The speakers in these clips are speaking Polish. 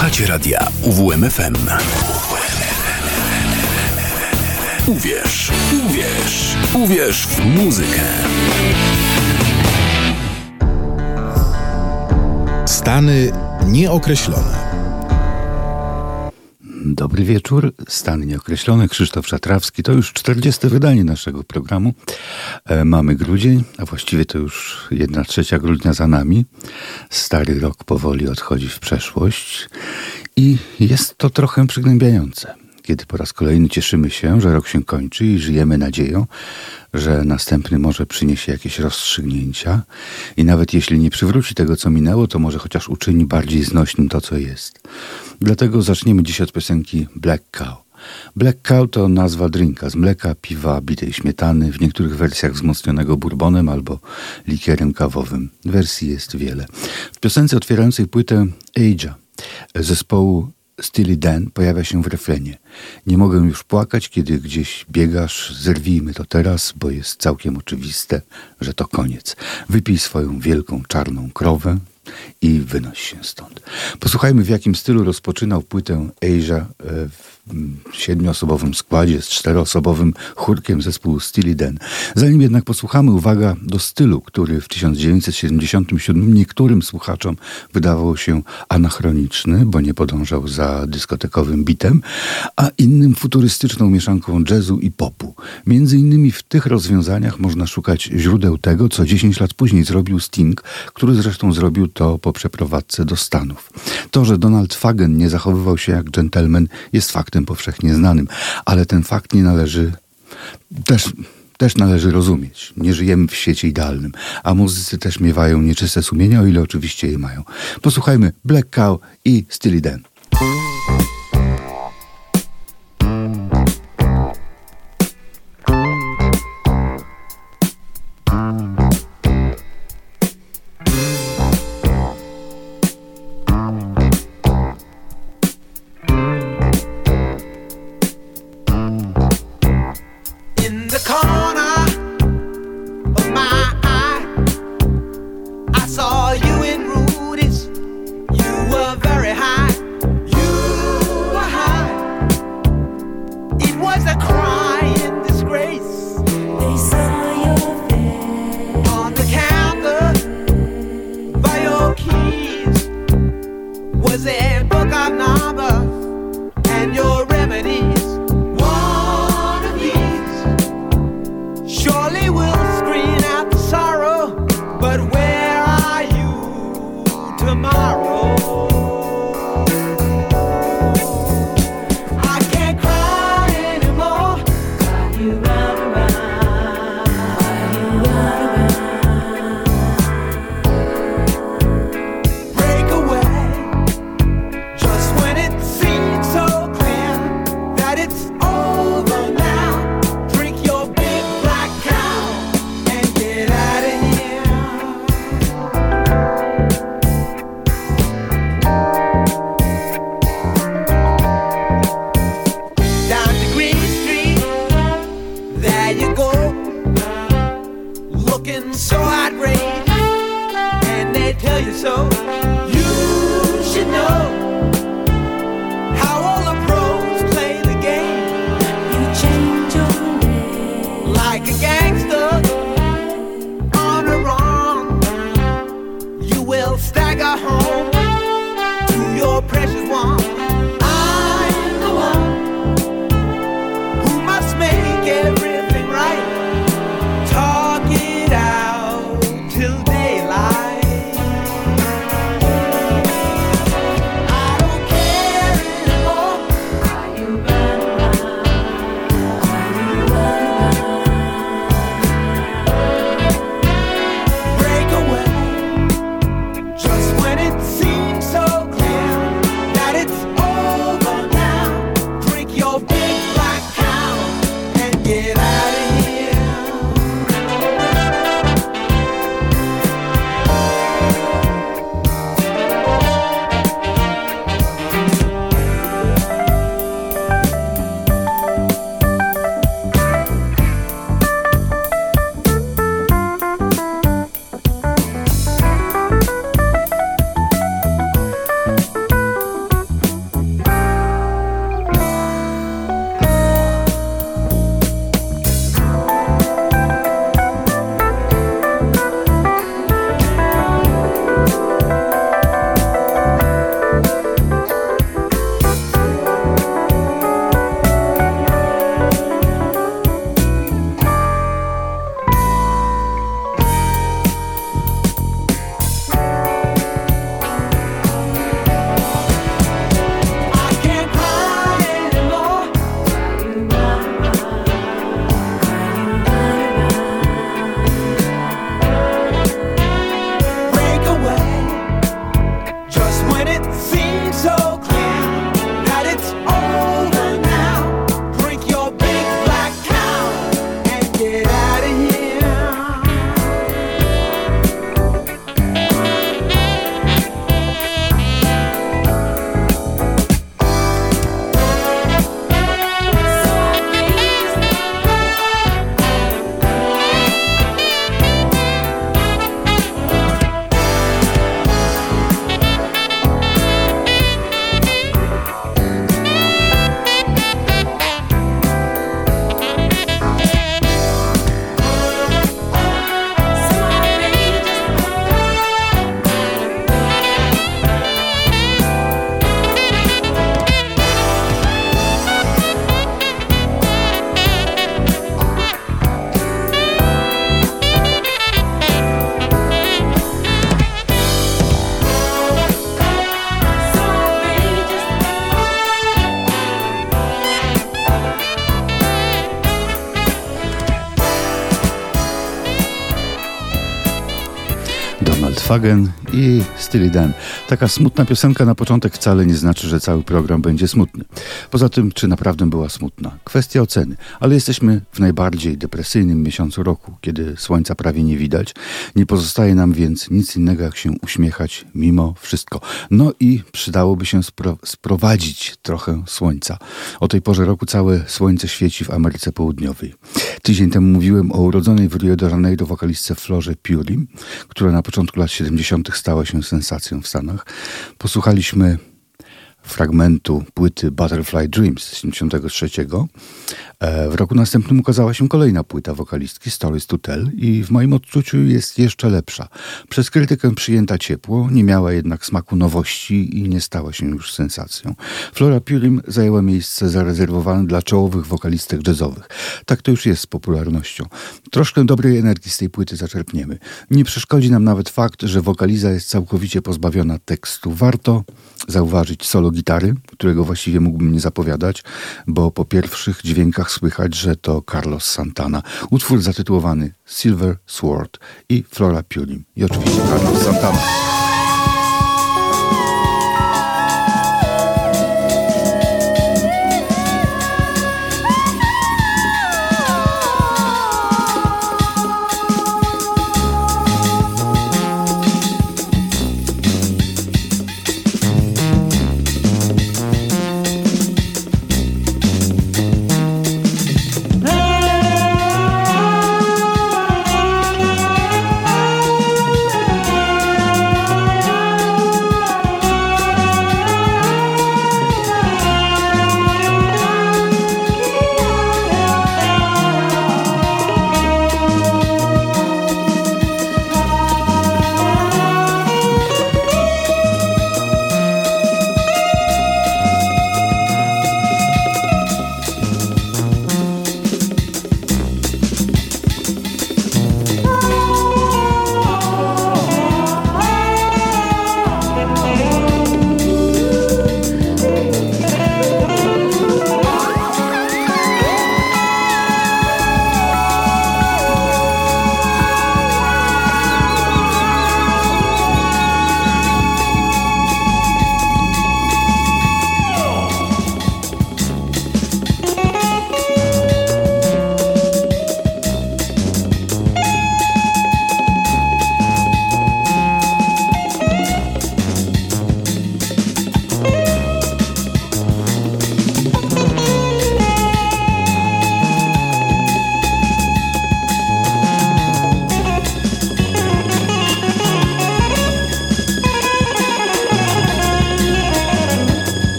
Słuchacie radia UWMFM. Uwierz, uwierz, uwierz w muzykę. Stany nieokreślone. Dobry wieczór, stan nieokreślony, Krzysztof Szatrawski. To już 40. wydanie naszego programu. E, mamy grudzień, a właściwie to już jedna trzecia grudnia za nami. Stary rok powoli odchodzi w przeszłość i jest to trochę przygnębiające kiedy po raz kolejny cieszymy się, że rok się kończy i żyjemy nadzieją, że następny może przyniesie jakieś rozstrzygnięcia i nawet jeśli nie przywróci tego, co minęło, to może chociaż uczyni bardziej znośnym to, co jest. Dlatego zaczniemy dziś od piosenki Black Cow. Black Cow to nazwa drinka z mleka, piwa, bitej śmietany, w niektórych wersjach wzmocnionego bourbonem albo likierem kawowym. Wersji jest wiele. W piosence otwierającej płytę Aja zespołu Steely Dan pojawia się w refrenie. Nie mogę już płakać, kiedy gdzieś biegasz, zerwijmy to teraz, bo jest całkiem oczywiste, że to koniec. Wypij swoją wielką czarną krowę i wynoś się stąd. Posłuchajmy, w jakim stylu rozpoczynał płytę Asia e, w siedmioosobowym składzie z czteroosobowym chórkiem zespół Dan. Zanim jednak posłuchamy, uwaga do stylu, który w 1977 niektórym słuchaczom wydawał się anachroniczny, bo nie podążał za dyskotekowym bitem, a innym futurystyczną mieszanką jazzu i popu. Między innymi w tych rozwiązaniach można szukać źródeł tego, co 10 lat później zrobił Sting, który zresztą zrobił to po przeprowadzce do Stanów. To, że Donald Fagen nie zachowywał się jak dżentelmen jest faktem faktem powszechnie znanym, ale ten fakt nie należy też też należy rozumieć. Nie żyjemy w świecie idealnym, a muzycy też miewają nieczyste sumienia, o ile oczywiście je mają. Posłuchajmy Black Cow i Steely Dan. Fagen i Steely Dan. Taka smutna piosenka na początek wcale nie znaczy, że cały program będzie smutny. Poza tym, czy naprawdę była smutna? Kwestia oceny. Ale jesteśmy w najbardziej depresyjnym miesiącu roku, kiedy słońca prawie nie widać. Nie pozostaje nam więc nic innego, jak się uśmiechać mimo wszystko. No i przydałoby się spro sprowadzić trochę słońca. O tej porze roku całe słońce świeci w Ameryce Południowej. Tydzień temu mówiłem o urodzonej w Rio de Janeiro wokalistce Florze Puri, która na początku lat 70. stała się sensacją w Stanach. Posłuchaliśmy fragmentu płyty Butterfly Dreams z 1973. E, w roku następnym ukazała się kolejna płyta wokalistki Stories to Tell i w moim odczuciu jest jeszcze lepsza. Przez krytykę przyjęta ciepło, nie miała jednak smaku nowości i nie stała się już sensacją. Flora Purim zajęła miejsce zarezerwowane dla czołowych wokalistek jazzowych. Tak to już jest z popularnością. Troszkę dobrej energii z tej płyty zaczerpniemy. Nie przeszkodzi nam nawet fakt, że wokaliza jest całkowicie pozbawiona tekstu. Warto zauważyć solo gitary, którego właściwie mógłbym nie zapowiadać, bo po pierwszych dźwiękach słychać, że to Carlos Santana. Utwór zatytułowany Silver Sword i Flora Purim. I oczywiście Carlos Santana.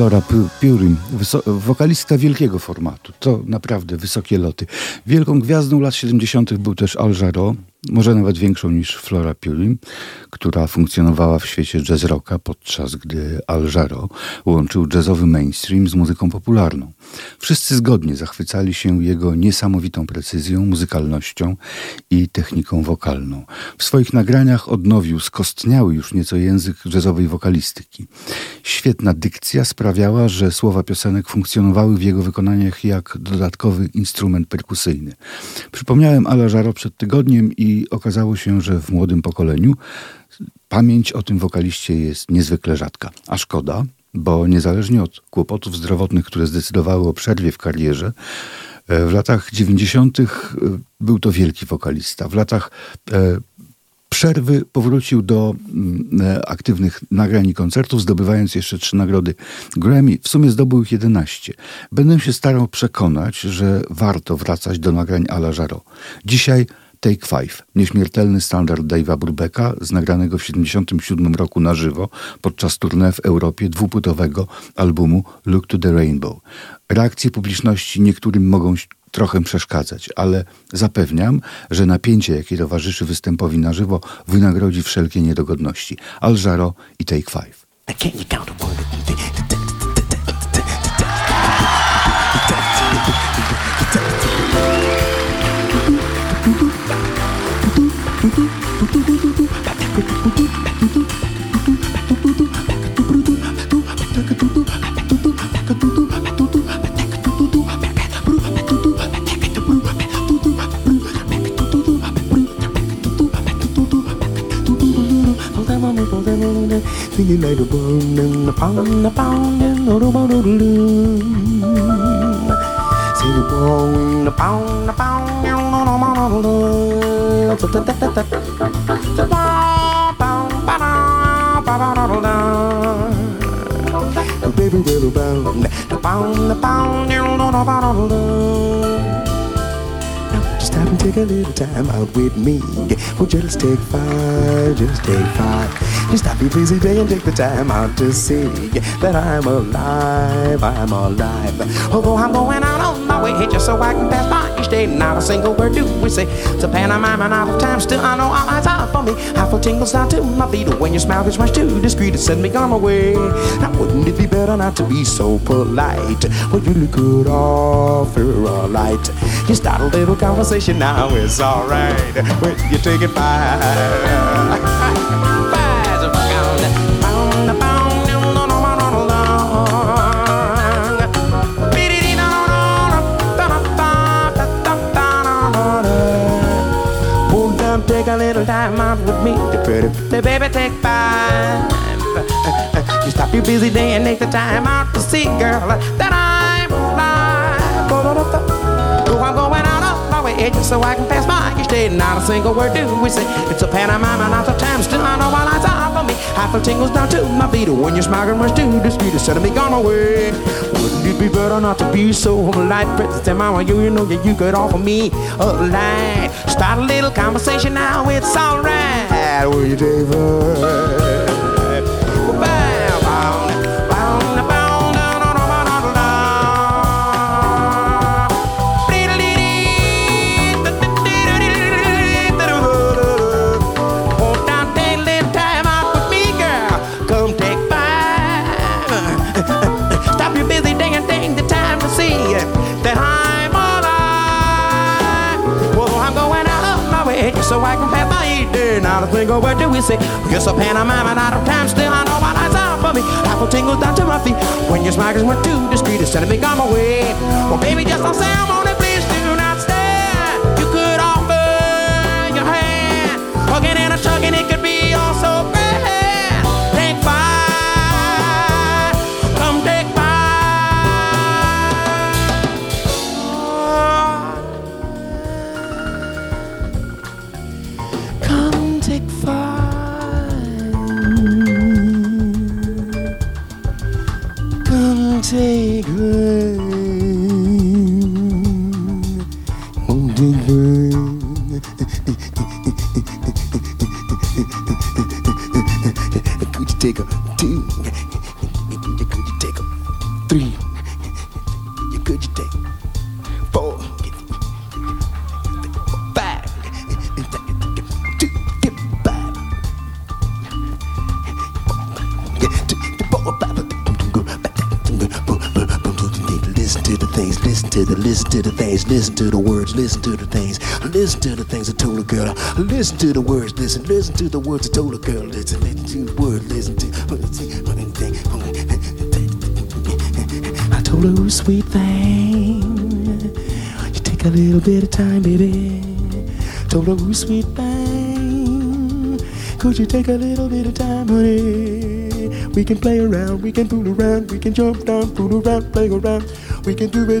Flora Purim, wokalista wielkiego formatu. To naprawdę wysokie loty. Wielką gwiazdą lat 70. był też Al Jarreau, może nawet większą niż Flora Purim, która funkcjonowała w świecie jazz rocka, podczas gdy Al Jarreau łączył jazzowy mainstream z muzyką popularną. Wszyscy zgodnie zachwycali się jego niesamowitą precyzją, muzykalnością i techniką wokalną. W swoich nagraniach odnowił skostniały już nieco język jazzowej wokalistyki. Świetna dykcja sprawiała, że słowa piosenek funkcjonowały w jego wykonaniach jak dodatkowy instrument perkusyjny. Przypomniałem Ala Jarreau przed tygodniem i okazało się, że w młodym pokoleniu pamięć o tym wokaliście jest niezwykle rzadka. A szkoda, bo niezależnie od kłopotów zdrowotnych, które zdecydowały o przerwie w karierze, e, w latach 90. E, był to wielki wokalista. W latach e, przerwy powrócił do mm, aktywnych nagrań i koncertów, zdobywając jeszcze trzy nagrody Grammy. W sumie zdobył ich 11. Będę się starał przekonać, że warto wracać do nagrań Ala Jarreau. Dzisiaj Take Five, nieśmiertelny standard Dave'a Brubecka, z nagranego w 1977 roku na żywo podczas tournée w Europie dwupłytowego albumu Look to the Rainbow. Reakcje publiczności niektórym mogą trochę przeszkadzać, ale zapewniam, że napięcie, jakie towarzyszy występowi na żywo, wynagrodzi wszelkie niedogodności. Al Jarreau i Take Five. Stop and take a little time out with me. Well, just take five, just take five. Just stop your busy day and take the time out to see that I'm alive, I'm alive. Although I'm going out on my way just so I can pass by day, not a single word do we say. It's a pantomime and out of time, still I know all eyes are for me. I feel tingles down to my feet when your smile gets much too discreet to send me on my way. Now wouldn't it be better not to be so polite? Well, you look good offer a light. You start a little conversation conversation now, it's alright when you take it by. a little time out with me, the pretty, the baby, take five. You stop your busy day and take the time out to see, girl, that I'm alive. Oh, I'm going out my way just so I can pass by each day. Not a single word do we say. It's a pantomime and of time. Still I know all eyes are for me. I feel tingles down to my feet when you're smiling much too discreet. Instead of me gone away. It be better not to be so polite? Princess mama, you, you know that you could offer me a light. Start a little conversation now. It's alright. Will you, David? So I can pass my eating. Not a single word do we say. Yes, a pantomime and out of time. Still, I know what eyes out for me. Apple tingles down to my feet. When your smiles went too discreet, it's sending me on my way. Well, baby, just don't say I'm on it. to the things, listen to the, listen to the things, listen to the words, listen to the things, listen to the things I told a girl, listen to the words, listen, listen to the words I told a girl, listen, listen to the words, listen to, I told her, oh, sweet thing, you take a little bit of time, baby. Told her, oh, sweet thing, could you take a little bit of time, honey? We can play around, we can fool around, we can jump down, fool around, play around we can do it.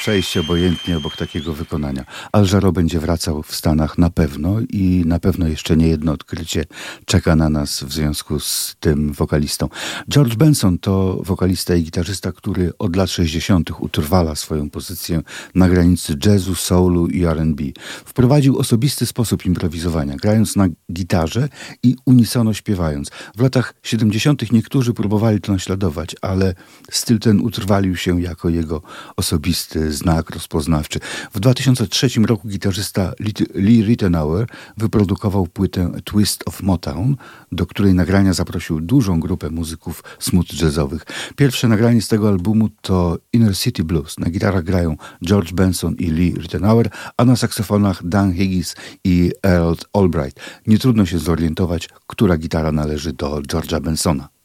przejść obojętnie obok takiego wykonania. Alżaro będzie wracał w Stanach na pewno i na pewno jeszcze nie jedno odkrycie czeka na nas w związku z tym wokalistą. George Benson to wokalista i gitarzysta, który od lat 60. utrwala swoją pozycję na granicy jazzu, soulu i RB. Wprowadził osobisty sposób improwizowania, grając na gitarze i unisono śpiewając. W latach 70. niektórzy próbowali to naśladować, ale styl ten utrwalił się jako jego osobisty znak rozpoznawczy. W 2003 roku gitarzysta Lee Rittenauer wyprodukował płytę Twist of Motown, do której nagrania zaprosił dużą grupę muzyków smooth jazzowych. Pierwsze nagranie z tego albumu to Inner City Blues. Na gitarach grają George Benson i Lee Rittenauer, a na saksofonach Dan Higgins i Earl Albright. Nie trudno się zorientować, która gitara należy do George'a Bensona.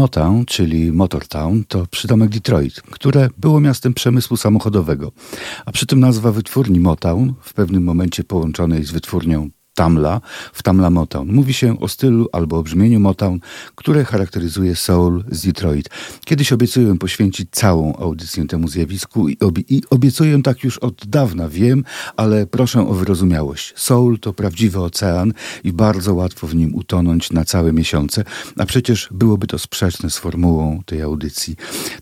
Motown, czyli Motortown, to przydomek Detroit, które było miastem przemysłu samochodowego. A przy tym nazwa wytwórni Motown, w pewnym momencie połączonej z wytwórnią Tamla w Tamla Motown. Mówi się o stylu albo o brzmieniu Motown, które charakteryzuje soul z Detroit. Kiedyś obiecuję poświęcić całą audycję temu zjawisku i, obie i obiecuję tak już od dawna, wiem, ale proszę o wyrozumiałość. Soul to prawdziwy ocean i bardzo łatwo w nim utonąć na całe miesiące, a przecież byłoby to sprzeczne z formułą tej audycji.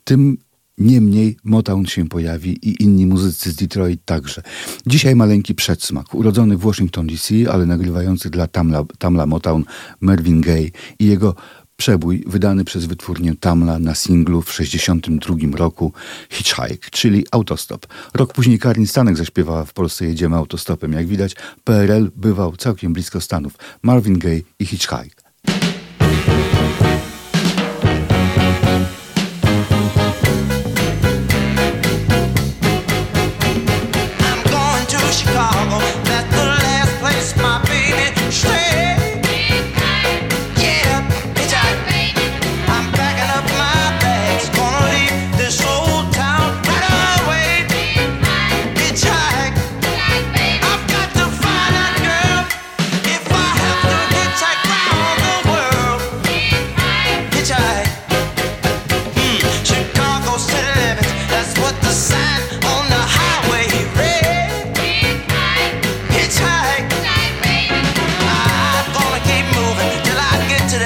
Tym Niemniej Motown się pojawi i inni muzycy z Detroit także. Dzisiaj maleńki przedsmak. Urodzony w Washington DC, ale nagrywający dla Tamla, Tamla Motown Mervyn Gaye i jego przebój wydany przez wytwórnię Tamla na singlu w 1962 roku Hitchhike, czyli autostop. Rok później Karin Stanek zaśpiewała w Polsce Jedziemy autostopem. Jak widać, PRL bywał całkiem blisko Stanów. Marvin Gaye i Hitchhike.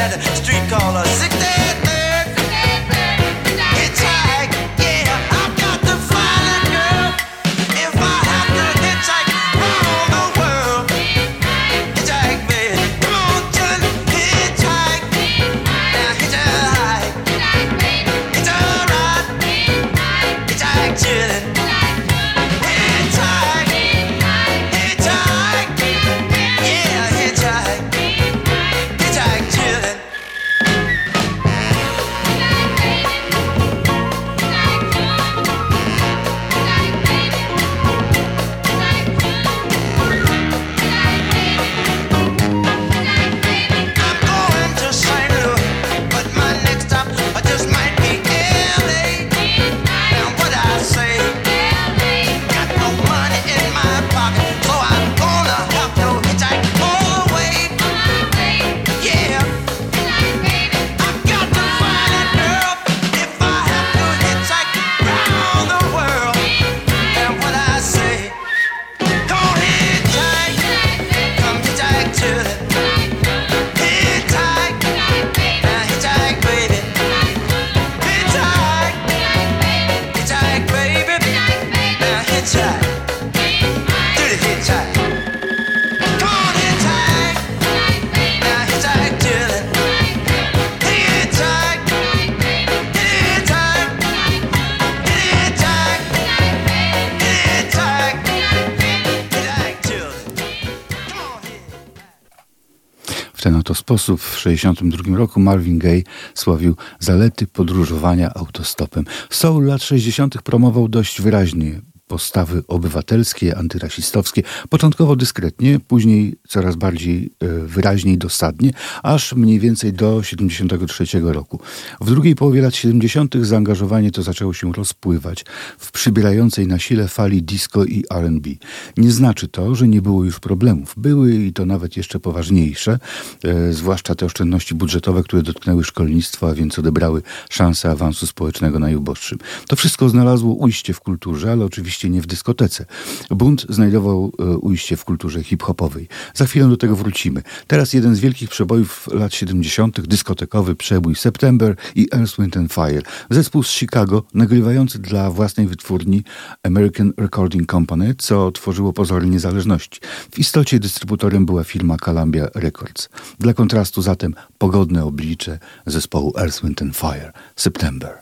dead street caller. Sposób w 1962 roku Marvin Gaye sławił zalety podróżowania autostopem. Soul lat 60. promował dość wyraźnie postawy obywatelskie, antyrasistowskie, początkowo dyskretnie, później coraz bardziej e, wyraźnie i dosadnie, aż mniej więcej do 73 roku. W drugiej połowie lat 70. zaangażowanie to zaczęło się rozpływać w przybierającej na sile fali disco i R&B. Nie znaczy to, że nie było już problemów. Były i to nawet jeszcze poważniejsze, e, zwłaszcza te oszczędności budżetowe, które dotknęły szkolnictwa, a więc odebrały szansę awansu społecznego najuboższym. To wszystko znalazło ujście w kulturze, ale oczywiście oczywiście nie w dyskotece. Bunt znajdował e, ujście w kulturze hip-hopowej. Za chwilę do tego wrócimy. Teraz jeden z wielkich przebojów lat 70., dyskotekowy przebój September i Earth, Wind and Fire. Zespół z Chicago, nagrywający dla własnej wytwórni American Recording Company, co tworzyło pozory niezależności. W istocie dystrybutorem była firma Columbia Records. Dla kontrastu zatem pogodne oblicze zespołu Earth, Wind and Fire. September.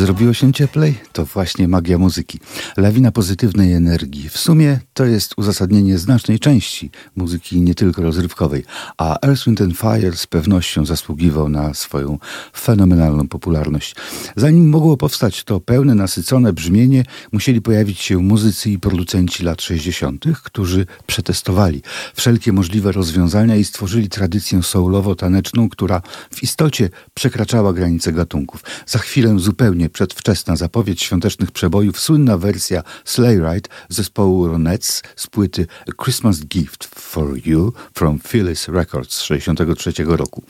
is zrobiło się cieplej? To właśnie magia muzyki. Lawina pozytywnej energii. W sumie to jest uzasadnienie znacznej części muzyki nie tylko rozrywkowej, a Earth, Wind Fire z pewnością zasługiwał na swoją fenomenalną popularność. Zanim mogło powstać to pełne, nasycone brzmienie, musieli pojawić się muzycy i producenci lat 60., którzy przetestowali wszelkie możliwe rozwiązania i stworzyli tradycję soulowo-taneczną, która w istocie przekraczała granice gatunków. Za chwilę zupełnie przedwczesna zapowiedź świątecznych przebojów, słynna wersja Sleigh Ride zespołu Ronettes z płyty A Christmas Gift for You from Phyllis Records z 1963 roku.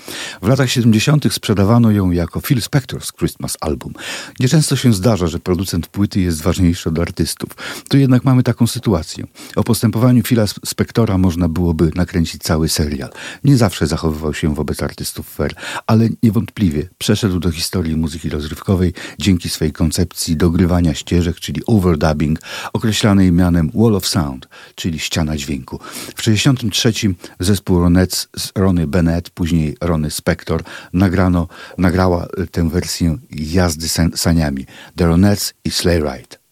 W latach 70. sprzedawano ją jako Phil Spector's Christmas Album. Nieczęsto się zdarza, że producent płyty jest ważniejszy od artystów. Tu jednak mamy taką sytuację. O postępowaniu Phila Spectora można byłoby nakręcić cały serial. Nie zawsze zachowywał się wobec artystów fair, ale niewątpliwie przeszedł do historii muzyki rozrywkowej dzięki swej koncepcji dogrywania ścieżek, czyli overdubbing, określanej mianem Wall of Sound, czyli ściana dźwięku. W 1963 zespół Ronettes z Rony Bennett, później Rony Spector, nagrano, nagrała tę wersję jazdy saniami The Ronettes i Sleigh Ride.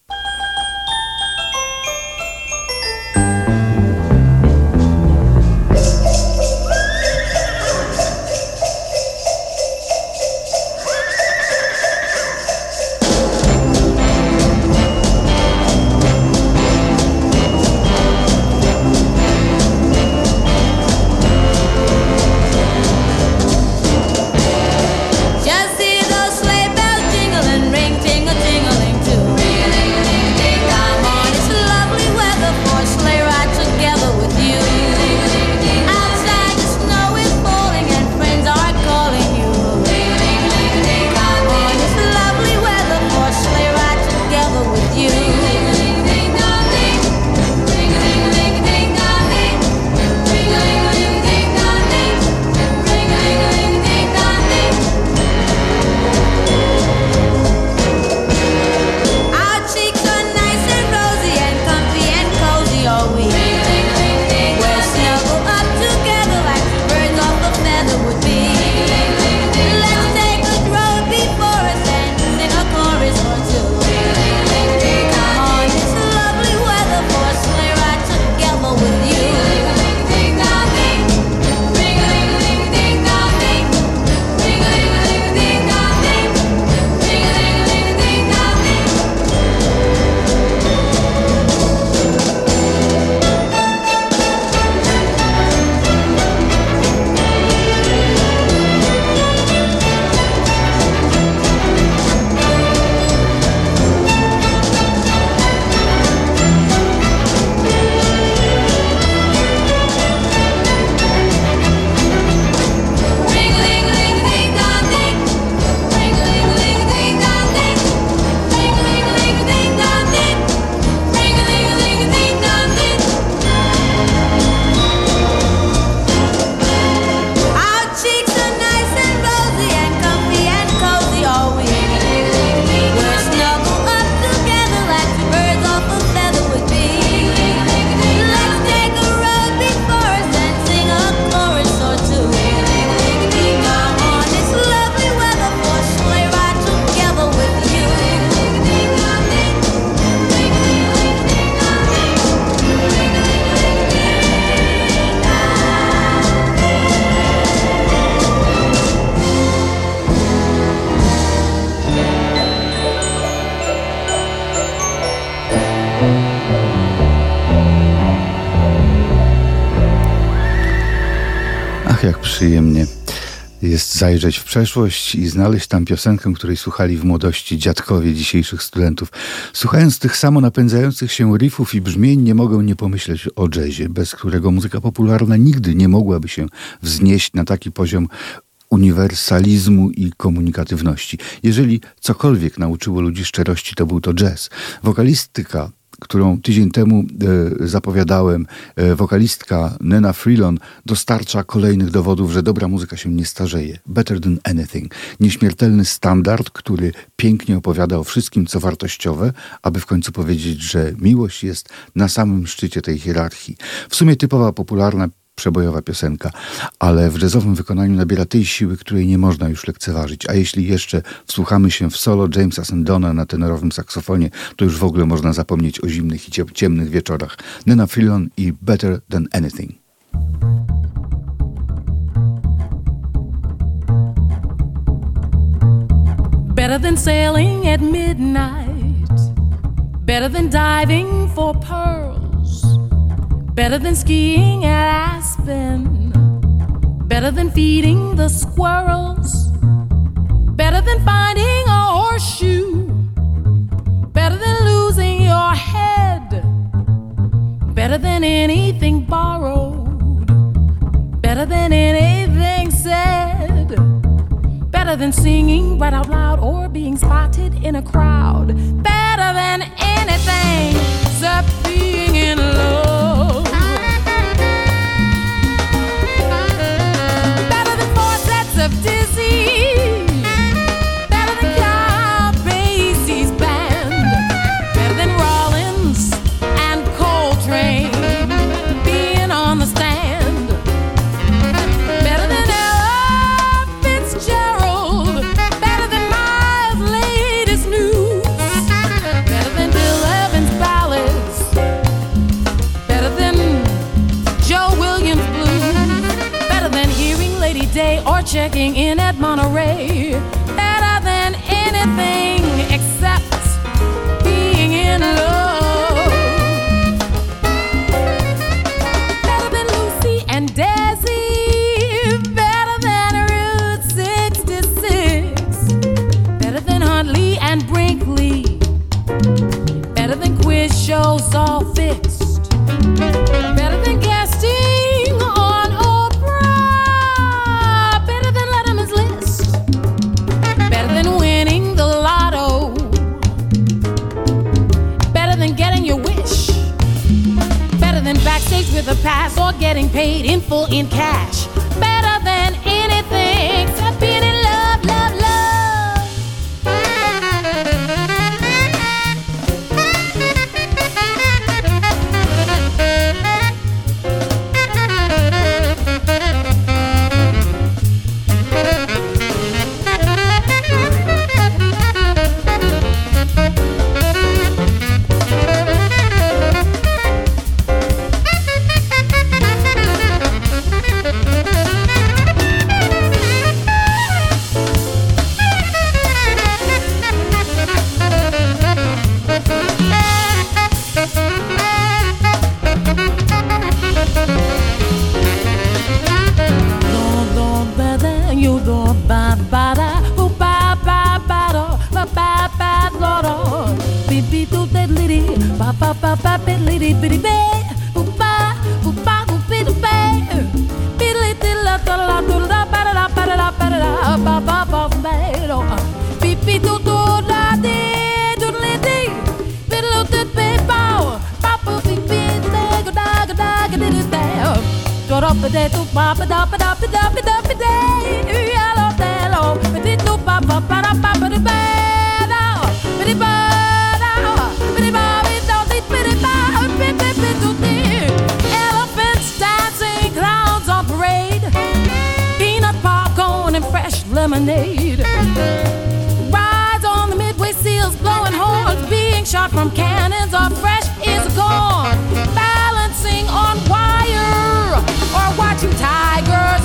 Zajrzeć w przeszłość i znaleźć tam piosenkę, której słuchali w młodości dziadkowie dzisiejszych studentów. Słuchając tych samo napędzających się riffów i brzmień, nie mogę nie pomyśleć o jazzie, bez którego muzyka popularna nigdy nie mogłaby się wznieść na taki poziom uniwersalizmu i komunikatywności. Jeżeli cokolwiek nauczyło ludzi szczerości, to był to jazz. Wokalistyka którą tydzień temu e, zapowiadałem, e, wokalistka Nena Freelon dostarcza kolejnych dowodów, że dobra muzyka się nie starzeje. Better than anything. Nieśmiertelny standard, który pięknie opowiada o wszystkim, co wartościowe, aby w końcu powiedzieć, że miłość jest na samym szczycie tej hierarchii. W sumie typowa popularna przebojowa piosenka, ale w jazzowym wykonaniu nabiera tej siły, której nie można już lekceważyć. A jeśli jeszcze wsłuchamy się w solo Jamesa Sandona na tenorowym saksofonie, to już w ogóle można zapomnieć o zimnych i ciemnych wieczorach. Nina Fillon i Better Than Anything. Better than sailing at midnight. Better than diving for pearls. Better than skiing at Aspen. Better than feeding the squirrels. Better than finding a horseshoe. Better than losing your head. Better than anything borrowed. Better than anything said Better than singing right out loud or being spotted in a crowd. Better than anything except being in love. disease. Checking in at Monterey. Better than anything except being in love. Better than Lucy and Desi. Better than Route 66. Better than Huntley and Brinkley. Better than quiz shows all fixed. Lemonade. Rides on the midway seals blowing horns being shot from cannons or fresh is gone. Balancing on wire or watching tigers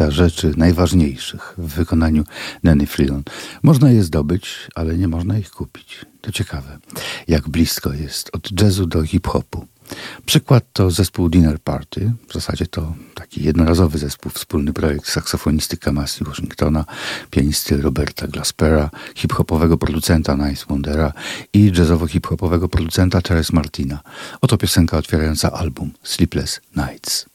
lista rzeczy najważniejszych w wykonaniu Nanny Freeland. Można je zdobyć, ale nie można ich kupić. To ciekawe, jak blisko jest od jazzu do hip-hopu. Przykład to zespół Dinner Party. W zasadzie to taki jednorazowy zespół, wspólny projekt saksofonisty Kamasi Washingtona, pianisty Roberta Glaspera, hip-hopowego producenta Nice Wondera i jazzowo-hip-hopowego producenta Teres Martina. Oto piosenka otwierająca album Sleepless Nights.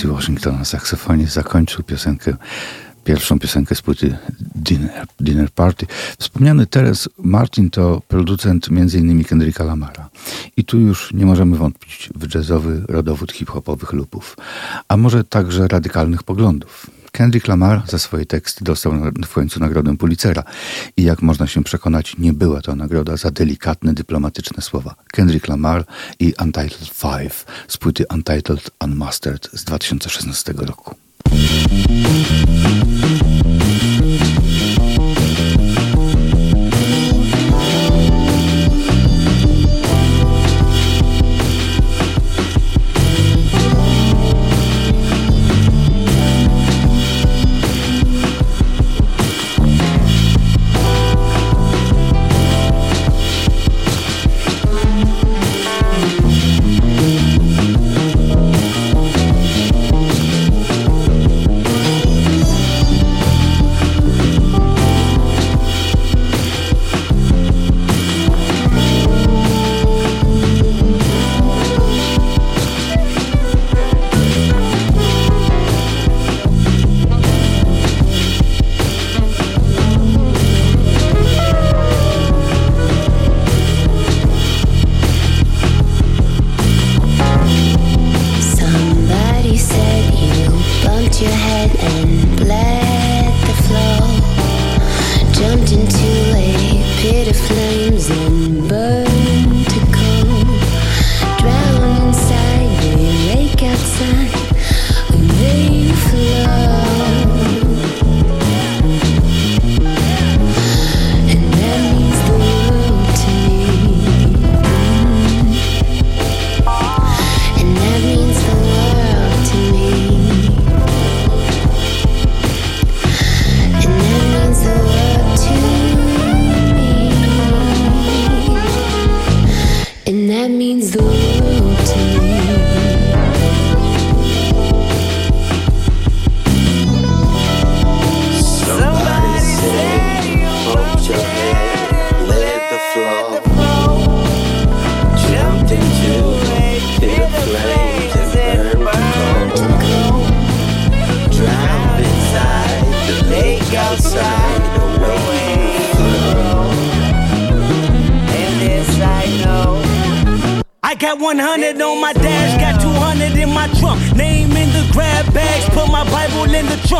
Kamasi Washington na saksofonie zakończył piosenkę, pierwszą piosenkę z płyty Dinner, Dinner Party. Wspomniany Teres Martin to producent m.in. Kendricka Lamara. I tu już nie możemy wątpić w jazzowy rodowód hip-hopowych lupów, a może także radykalnych poglądów. Kendrick Lamar za swoje teksty dostał w końcu nagrodę Pulitzera. I jak można się przekonać, nie była to nagroda za delikatne, dyplomatyczne słowa. Kendrick Lamar i Untitled Five z płyty Untitled Unmastered z 2016 roku.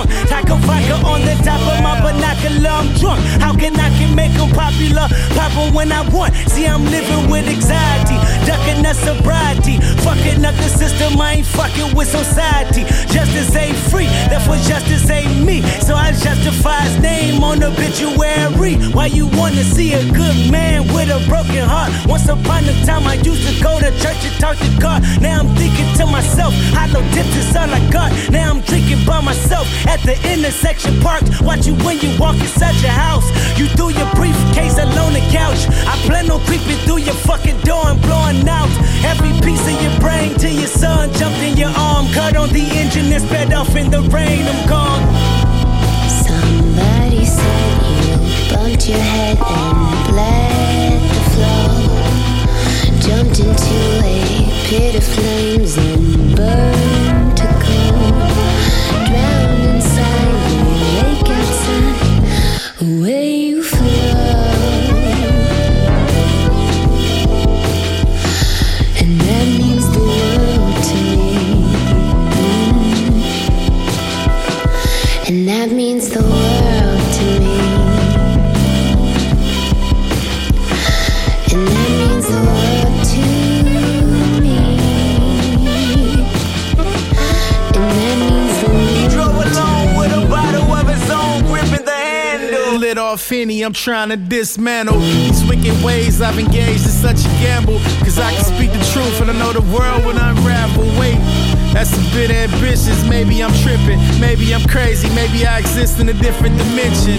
Trunk. Taco vodka on the top of my binocular, I'm drunk. How can I can make them popular? Pop 'em when I want. See, I'm living with anxiety, ducking the sobriety. Fucking up the system, I ain't fucking with society. Justice ain't free, therefore justice ain't me. So I justify his name on the obituary. Why you wanna see a good man with a broken heart? Once upon a time, I used to go to church and talk to God. Now I'm thinking to myself, hollow tips is all I got. Now I'm drinking by myself at the intersection parked. Watch you when you walk inside your house. You threw your briefcase alone the couch. I plan on creeping through your fucking door and blowing out every piece of your brain till your son jumped in your arm. Cut on the engine and sped off in the rain. I'm gone. Somebody said you bumped your head and bled the flow. Jumped into a pit of flames and burned I'm trying to dismantle these wicked ways I've engaged in such a gamble. Cause I can speak the truth and I know the world will unravel. Wait, that's a bit ambitious. Maybe I'm tripping, maybe I'm crazy, maybe I exist in a different dimension.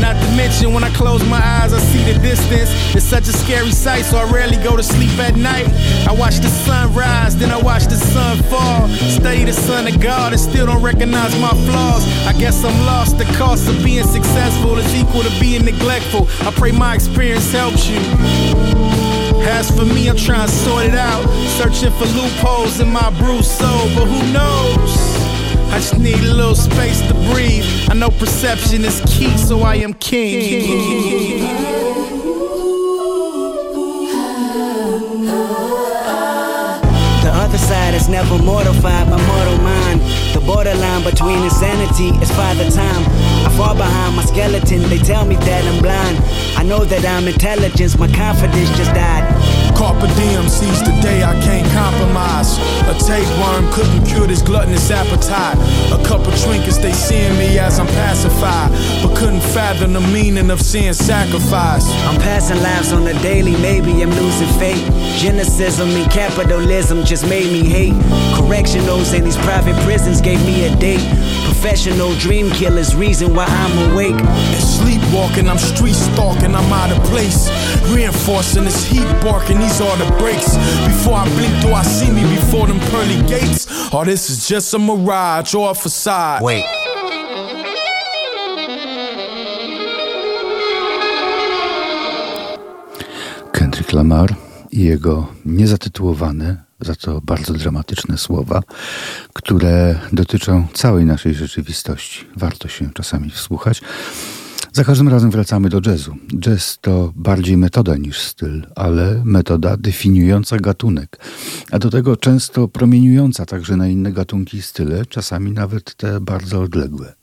Not to mention, when I close my eyes, I see the distance. It's such a scary sight, so I rarely go to sleep at night. I watch the sun rise, then I watch the sun fall. Study the son of God and still don't recognize my flaws. I guess I'm lost. The cost of being successful is equal to being neglectful. I pray my experience helps you. As for me, I'm trying to sort it out. Searching for loopholes in my bruised soul, but who knows? I just need a little space to breathe. I know perception is key, so I am king. The other side is never mortified by. The borderline between insanity is father time. I fall behind my skeleton, they tell me that I'm blind. I know that I'm intelligence, my confidence just died. Carpe diem seize the day I can't compromise. A tapeworm couldn't cure this gluttonous appetite. A couple trinkets, they seeing me as I'm pacified, but couldn't fathom the meaning of seeing sacrifice. I'm passing lives on the daily, maybe I'm losing faith. Geneticism and capitalism just made me hate. Correctionals in these private prisons gave me a date. Professional dream killers, reason why I'm awake. And sleepwalking, I'm street stalking, I'm out of place. Reinforcing this heat barking, these are the breaks. Before I blink, do I see me before them pearly gates? Or this is just a mirage or a facade? Wait. Kendrick Lamar i jego niezatytułowane, za to bardzo dramatyczne słowa, które dotyczą całej naszej rzeczywistości. Warto się czasami wsłuchać. Za każdym razem wracamy do jazzu. Jazz to bardziej metoda niż styl, ale metoda definiująca gatunek, a do tego często promieniująca także na inne gatunki i style, czasami nawet te bardzo odległe.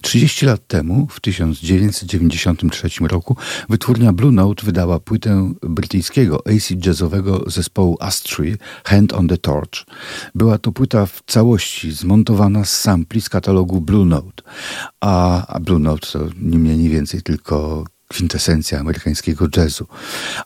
30 lat temu, w 1993 roku, wytwórnia Blue Note wydała płytę brytyjskiego acid jazzowego zespołu Astray Hand on the Torch. Była to płyta w całości zmontowana z sampli z katalogu Blue Note, a, a Blue Note to nie mniej, nie więcej tylko kwintesencja amerykańskiego jazzu.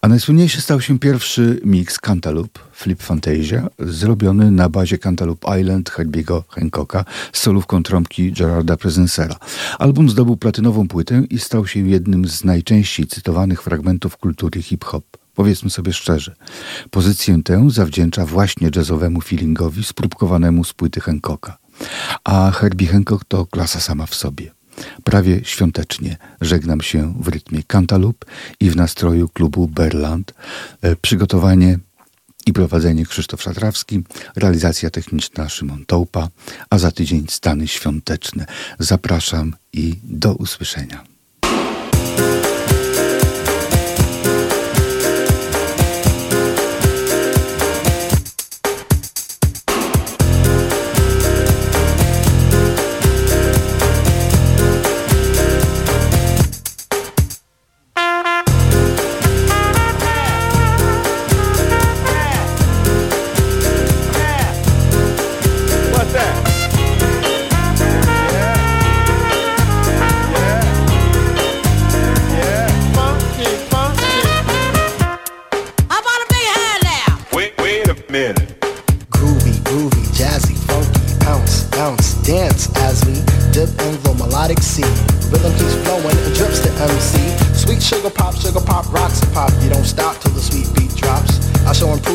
A najsłynniejszy stał się pierwszy mix Cantaloupe, Flip Fantasia, zrobiony na bazie Cantaloupe Island Herbiego Hancocka z solówką trąbki Gerarda Presensera. Album zdobył platynową płytę i stał się jednym z najczęściej cytowanych fragmentów kultury hip-hop. Powiedzmy sobie szczerze, pozycję tę zawdzięcza właśnie jazzowemu feelingowi spróbkowanemu z płyty Hancocka. A Herbie Hancock to klasa sama w sobie. Prawie świątecznie żegnam się w rytmie Cantaloupe i w nastroju klubu Berland. E, Przygotowanie i prowadzenie Krzysztof Szatrawski, realizacja techniczna Szymon Tołpa, a za tydzień stany świąteczne. Zapraszam i do usłyszenia.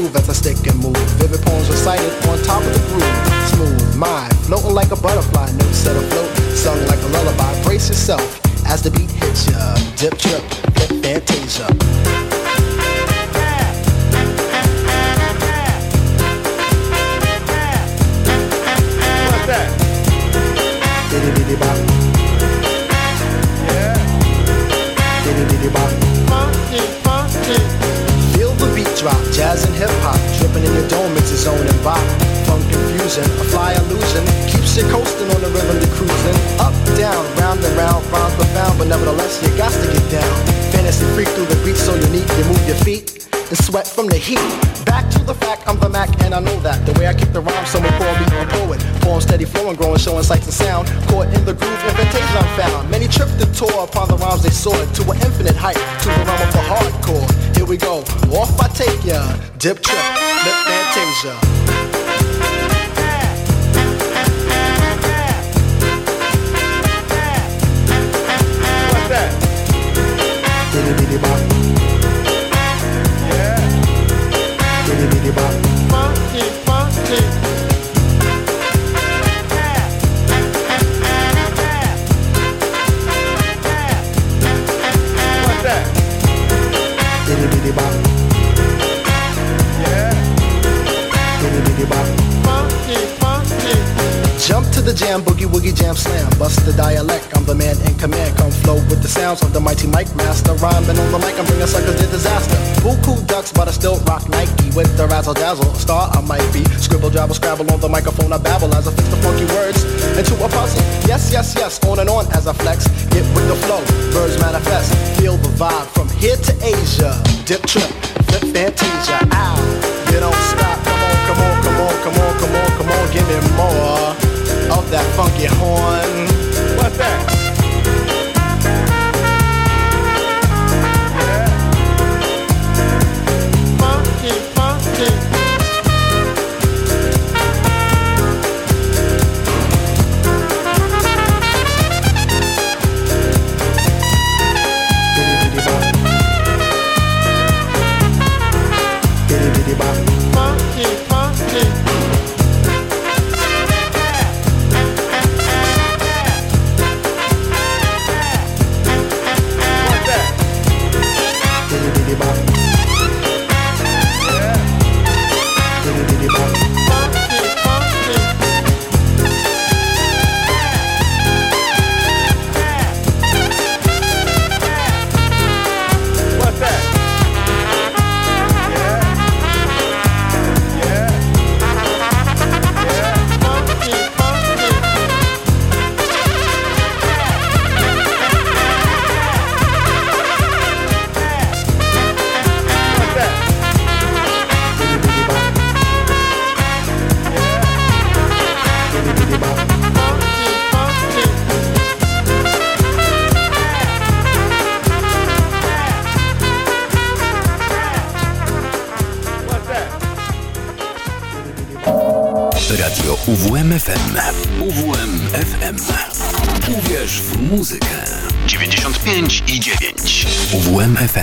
Improve as I stick and move. Vivid poems recited on top of the groove. Smooth, mind, floating like a butterfly. Notes set afloat, sung like a lullaby. Brace yourself as the beat hits ya. Dip, trip, flip, fantasia. What's that? Bitty bop. Yeah. Bitty bitty bop. Funky, drop, jazz and hip hop, dripping in your dome, it's a zone and bop. Funk confusion, a fly illusion, keeps you coasting on the rhythm you're cruising. Up, down, round and round, rhymes profound, but nevertheless you got to get down. Fantasy freak through the beat so unique, you move your feet and sweat from the heat. Back to the fact, I'm the Mac and I know that. The way I kick the rhyme, someone call me a poet. Poem steady flowing, growing, showing sights and sound. Caught in the groove, invitation I'm found. Many tripped and tore upon the rhymes they soared to an infinite height, to the realm of the hardcore. Here we go, off I take ya. Dip trip, lip fantasia. That? Bop, the jam, boogie woogie jam slam. Bust the dialect, I'm the man in command. Come flow with the sounds of the mighty mic master. Rhyming on the mic, I'm bringing suckers to disaster. Buku ducks, but I still rock Nike with the razzle dazzle. Star I might be. Scribble, jabble, scrabble on the microphone. I babble as I fix the funky words into a puzzle. Yes, yes, yes, on and on as I flex. Get with the flow, birds manifest. Feel the vibe from here to Asia. Dip trip, flip fantasia. Ow, you don't stop. Come on, come on, come on, come on, come on, come on, give me more of that funky horn. What's that?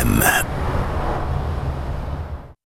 FM.